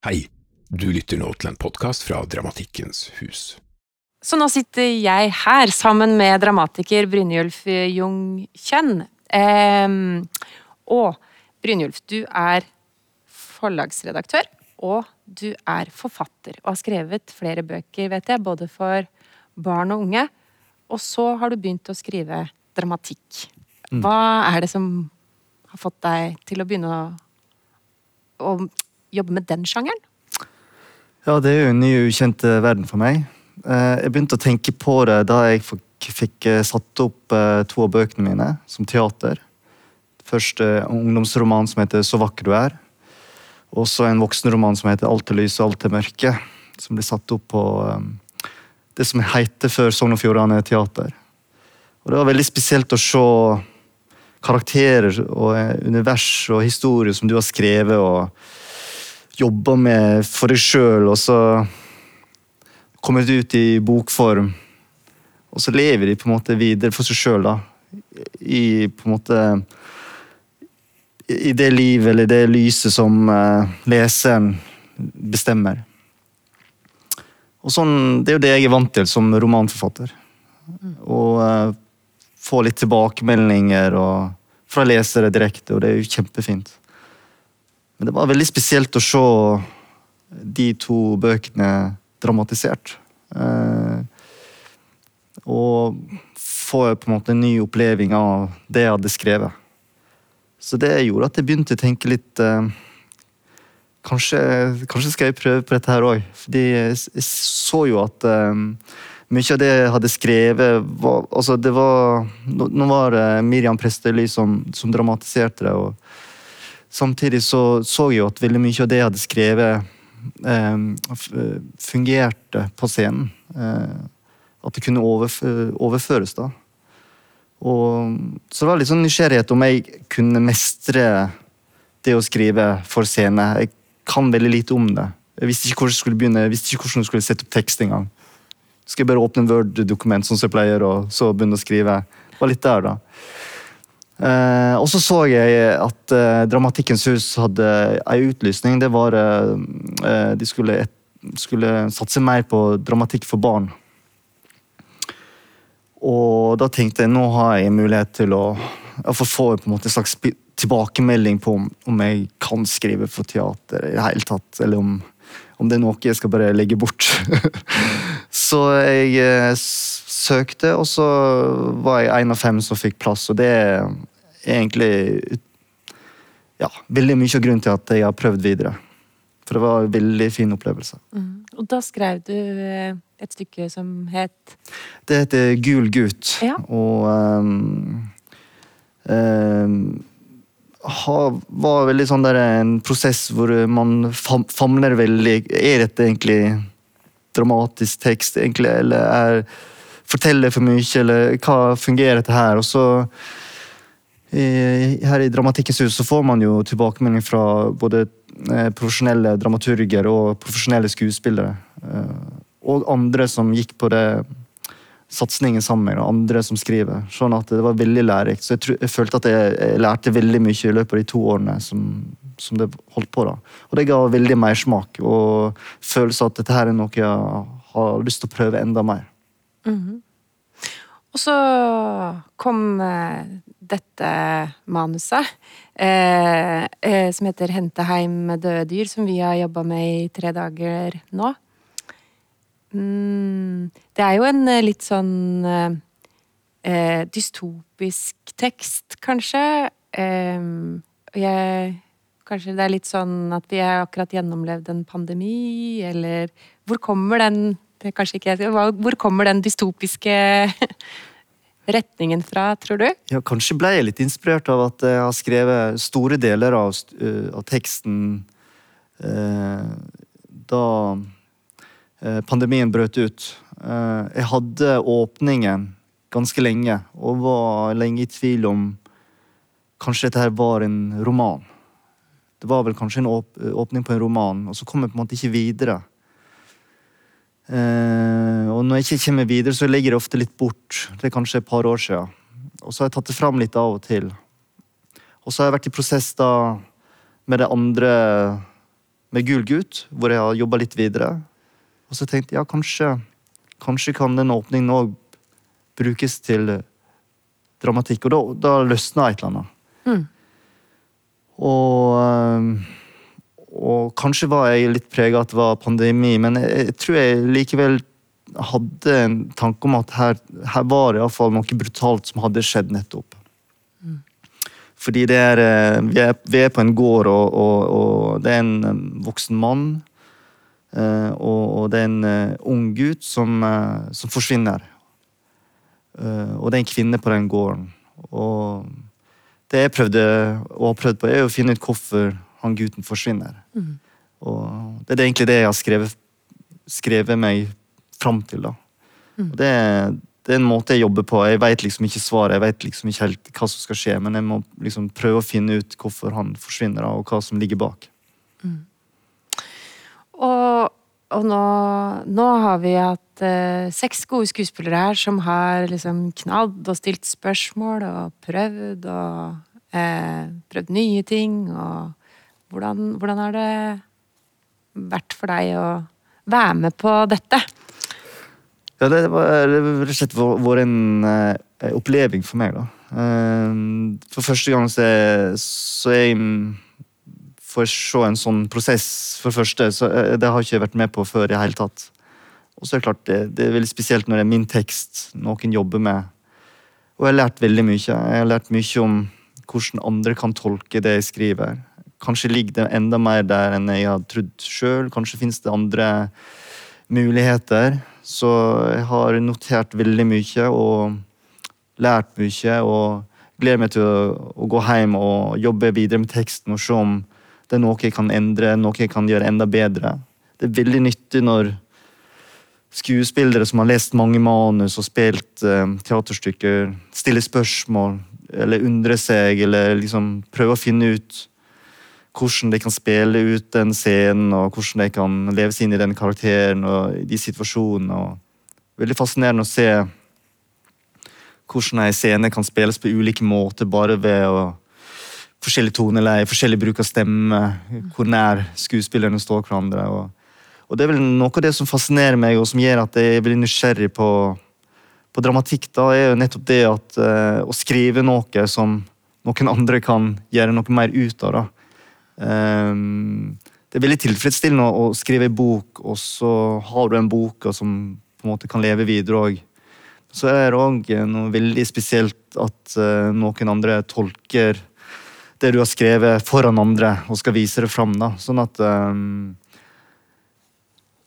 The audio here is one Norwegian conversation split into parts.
Hei, du lytter nå til en podkast fra Dramatikkens hus. Så nå sitter jeg her sammen med dramatiker Brynjulf Jung Kjønn. Eh, og Brynjulf, du er forlagsredaktør, og du er forfatter. Og har skrevet flere bøker, vet jeg, både for barn og unge. Og så har du begynt å skrive dramatikk. Hva er det som har fått deg til å begynne å, å jobbe med den sjangeren? Ja, det er jo en ny ukjent eh, verden for meg. Eh, Jeg begynte å tenke på det da jeg fikk, eh, satt opp to av bøkene mine som teater. Først en ungdomsroman som heter 'Så vakker du er'. Og så en voksenroman som heter 'Alt er lys og alt er mørke'. Som ble satt opp på det som heter før Sogn og Fjordane Teater. Og det var veldig spesielt å se karakterer og univers og historier som du har skrevet og jobba med for deg sjøl, og så kommet ut i bokform. Og så lever de på en måte videre for seg sjøl, da. I på en måte I det livet eller det lyset som uh, leseren bestemmer. Og sånn, Det er jo det jeg er vant til som romanforfatter. Å uh, få litt tilbakemeldinger og, fra lesere direkte, og det er jo kjempefint. Men det var veldig spesielt å se de to bøkene dramatisert. Eh, og få på en måte en ny oppleving av det jeg hadde skrevet. Så det gjorde at jeg begynte å tenke litt eh, kanskje, kanskje skal jeg prøve på dette her òg. Fordi jeg, så jo at eh, mye av det jeg hadde skrevet var, altså det var, Nå var det Miriam Prestøyli som, som dramatiserte det. og Samtidig så så jeg jo at veldig mye av det jeg hadde skrevet, eh, fungerte på scenen. Eh, at det kunne overføres, da. Og, så det var litt sånn nysgjerrighet om jeg kunne mestre det å skrive for scene. Jeg kan veldig lite om det. Jeg visste ikke hvordan jeg skulle begynne, jeg visste ikke hvordan jeg skulle sette opp tekst engang. Skal jeg bare åpne en Word-dokument sånn som jeg pleier, og så begynne å skrive. Det var litt der, da. Eh, og så så jeg at eh, Dramatikkens hus hadde ei utlysning. Det var eh, eh, De skulle, et, skulle satse mer på dramatikk for barn. Og da tenkte jeg nå har jeg mulighet til å få få en en slags tilbakemelding på om, om jeg kan skrive for teater i det hele tatt, eller om, om det er noe jeg skal bare legge bort. så jeg eh, søkte, og så var jeg en av fem som fikk plass, og det egentlig ja, veldig mye av grunnen til at jeg har prøvd videre. For det var en veldig fin opplevelse. Og da skrev du eh, et stykke som het Det heter Gul gutt. Ja. Og um, um, har, var veldig sånn der en prosess hvor man fam, famler veldig Er dette egentlig dramatisk tekst, egentlig, eller er Forteller for mye, eller hva fungerer dette her? Og så her i Dramatikkens hus så får man jo tilbakemelding fra både eh, profesjonelle dramaturger og profesjonelle skuespillere. Eh, og andre som gikk på det satsingen sammen med, og andre som skriver. Sånn at det var veldig lærerikt. Så jeg, tror, jeg følte at jeg, lærte veldig mye i løpet av de to årene som, som det holdt på. da. Og det ga veldig mersmak og følelse av at dette her er noe jeg har lyst til å prøve enda mer. Og så kom eh, dette manuset, eh, eh, som heter 'Hente heim døde dyr', som vi har jobba med i tre dager nå. Mm, det er jo en eh, litt sånn eh, eh, dystopisk tekst, kanskje. Eh, jeg, kanskje det er litt sånn at vi har akkurat gjennomlevd en pandemi, eller Hvor kommer den det er kanskje ikke, hva- Hvor kommer den dystopiske retningen fra, tror du? Ja, kanskje ble jeg litt inspirert av at jeg har skrevet store deler av, øh, av teksten eh, da eh, pandemien brøt ut. Eh, jeg hadde åpningen ganske lenge, og var lenge i tvil om kanskje dette her var en roman. Det var vel kanskje en åp åpning på en roman, og så kom jeg på en måte ikke videre. Eh, og når jeg ikke kommer videre, så legger det ofte litt bort. Det er kanskje et par år siden. Og så har jeg tatt det fram litt av og til. Og så har jeg vært i prosess da med det andre med Gul gutt, hvor jeg har jobba litt videre. Og så tenkte jeg ja, kanskje, kanskje kan den åpningen òg brukes til dramatikk. Og da, da løsna et eller annet. Mm. Og, eh, og kanskje var jeg litt prega at det var pandemi, men jeg, tror jeg likevel hadde en tanke om at her, her var det iallfall noe brutalt som hadde skjedd nettopp. Fordi det er, eh, vi, er, vi er på en gård, og, og, og det er en voksen mann. eh, Og, og det er en eh, ung gutt som, som forsvinner. Og det er en kvinne på den gården. Og det jeg prøvde og har prøvd på, er å finne ut hvorfor han gutten forsvinner. Og det er egentlig det jeg har skrevet, skrevet meg fram til. da. Og det, det er en måte jeg jobber på. Jeg vet liksom ikke svaret, jeg vet liksom ikke helt hva som skal skje, men jeg må liksom prøve å finne ut hvorfor han forsvinner, og hva som ligger bak. Og, og nå, nå har vi hatt eh, seks gode skuespillere her som har liksom knadd og stilt spørsmål og prøvd og eh, prøvd nye ting. Og hvordan, hvordan har det vært for deg å være med på dette? Ja, det var rett og slett vært en uh, oppleving for meg, da. Uh, for første gang så så jeg for får se en sånn prosess, for første. Så uh, det har jeg ikke vært med på før i hele tatt. Og så er det klart, det, det er veldig spesielt når det er min tekst noen jobber med. Og jeg har lært veldig mye. Jeg har lært mye om hvordan andre kan tolke det jeg skriver. Kanskje ligger det enda mer der enn jeg har trodd sjøl. Kanskje finnes det andre muligheter. Så jeg har notert veldig mye og lært mye. Og gleder meg til å, å gå hjem og jobbe videre med teksten og se om det er noe jeg kan endre, noe jeg kan gjøre enda bedre. Det er veldig nyttig når skuespillere som har lest mange manus og spilt eh, teaterstykker, stiller spørsmål eller undrer seg, eller liksom prøver å finne ut hvordan de kan spille ut den scenen, og hvordan de kan leve seg inn i den karakteren og de situasjonene. Og veldig fascinerende å se hvordan en scene kan spilles på ulike måter bare ved å forskjellig toneleie, forskjellig bruk av stemme, hvor nær skuespillerne står hverandre. Og, og det er vel noe av det som fascinerer meg, og som gjør at jeg veldig nysgjerrig på, på dramatikk, da, er jo nettopp det at uh, å skrive noe som noen andre kan gjøre noe mer ut av. da. Ehm, det er veldig tilfredsstillende å skrive en bok, og så har du en bok som på en måte kan leve videre òg. Så er det òg noe veldig spesielt at eh, noen andre tolker det du har skrevet foran andre, og skal vise det fram. da. Sånn at ehm,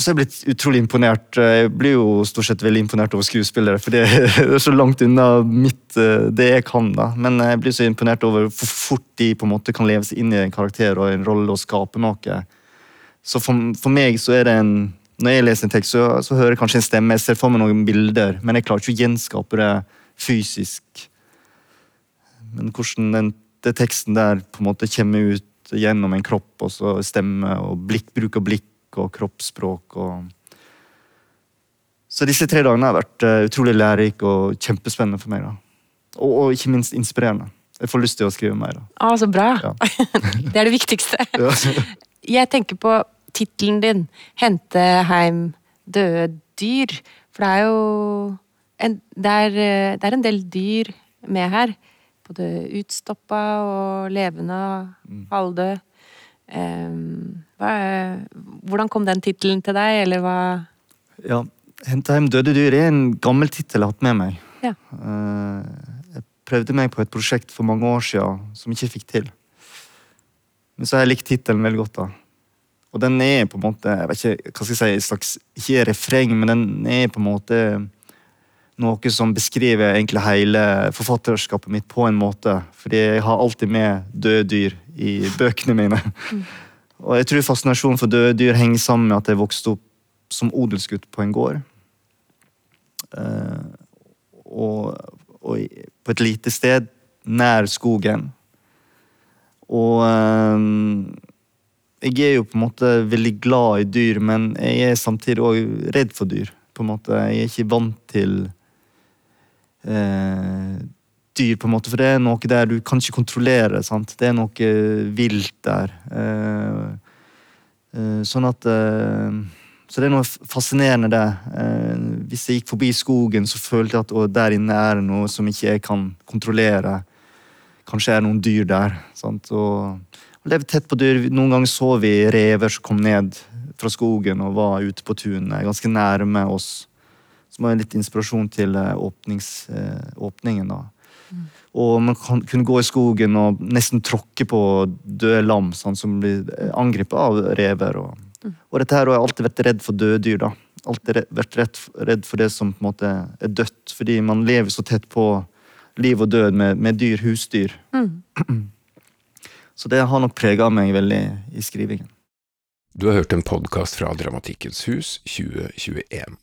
og så er jeg blitt utrolig imponert. Jeg blir jo stort sett veldig imponert over skuespillere, for det er så langt unna mitt, eh, det jeg kan. da. Men jeg blir så imponert over hvor fort de på en måte kan leve seg inn i en karakter og en rolle og skape noe. Så for, for meg så er det en Når jeg leser en tekst, så, så hører jeg kanskje en stemme, jeg ser for meg noen bilder, men jeg klarer ikke å gjenskape det fysisk. Men hvordan den, den teksten der på en måte kommer ut gjennom en kropp, og så stemme og blikk, bruk av blikk og kroppsspråk og Så disse tre dagene har vært eh, utrolig lærerike og kjempespennende for meg. Og, og ikke minst inspirerende. Jeg får lyst til å skrive mer. Ah, så bra! Ja. det er det viktigste. Jeg tenker på tittelen din, 'Hente heim døde dyr'. For det er jo en, det, er, eh, det er en del dyr med her. Både utstoppa og levende og halvdød. Hva hvordan kom den tittelen til deg, eller hva Ja, 'Hente hjem døde dyr' er en gammel tittel jeg har hatt med meg. Ja. Eh, Jeg prøvde meg på et prosjekt for mange år siden som ikke fikk til. Men så har jeg likt tittelen veldig godt. da. Og den er på en måte jeg vet ikke, hva skal jeg si, et slags, ikke refreng, men den er på en måte noe som beskriver egentlig hele forfatterskapet mitt på en måte. Fordi jeg har alltid med døde dyr i bøkene mine. Og jeg tror fascinasjonen for døde dyr henger sammen med at jeg vokste opp som odelsgutt på en gård. Uh, og, og på et lite sted nær skogen. Og uh, jeg er jo på en måte veldig glad i dyr, men jeg er samtidig òg redd for dyr. på en måte. Jeg er ikke vant til eh, dyr, på en måte, for det er noe der du kan ikke kontrollere. sant? Det er noe vilt der. Eh, Eh, Sånn at eh, Så det er noe fascinerende det. Eh, Hvis jeg gikk forbi skogen, så følte jeg at å, der inne er det noe som ikke jeg kan kontrollere. Kanskje er det noen dyr der. Sant? Og, og leve tett på dyr. Noen ganger så vi rever som kom ned fra skogen og var ute på tunet, ganske nærme oss. Som var litt inspirasjon til eh, åpnings, eh, åpningen. da. Og man kan, kunne gå i skogen og nesten tråkke på døde lam sånn, som blir angrepet av rever. Og, og dette her har jeg alltid vært redd for døde dyr. da. Alltid vært redd, redd for det som på en måte er dødt, fordi man lever så tett på liv og død med, med dyr, husdyr. Så det har nok prega meg veldig i skrivingen. Du har hørt en podkast fra Dramatikkens hus 2021.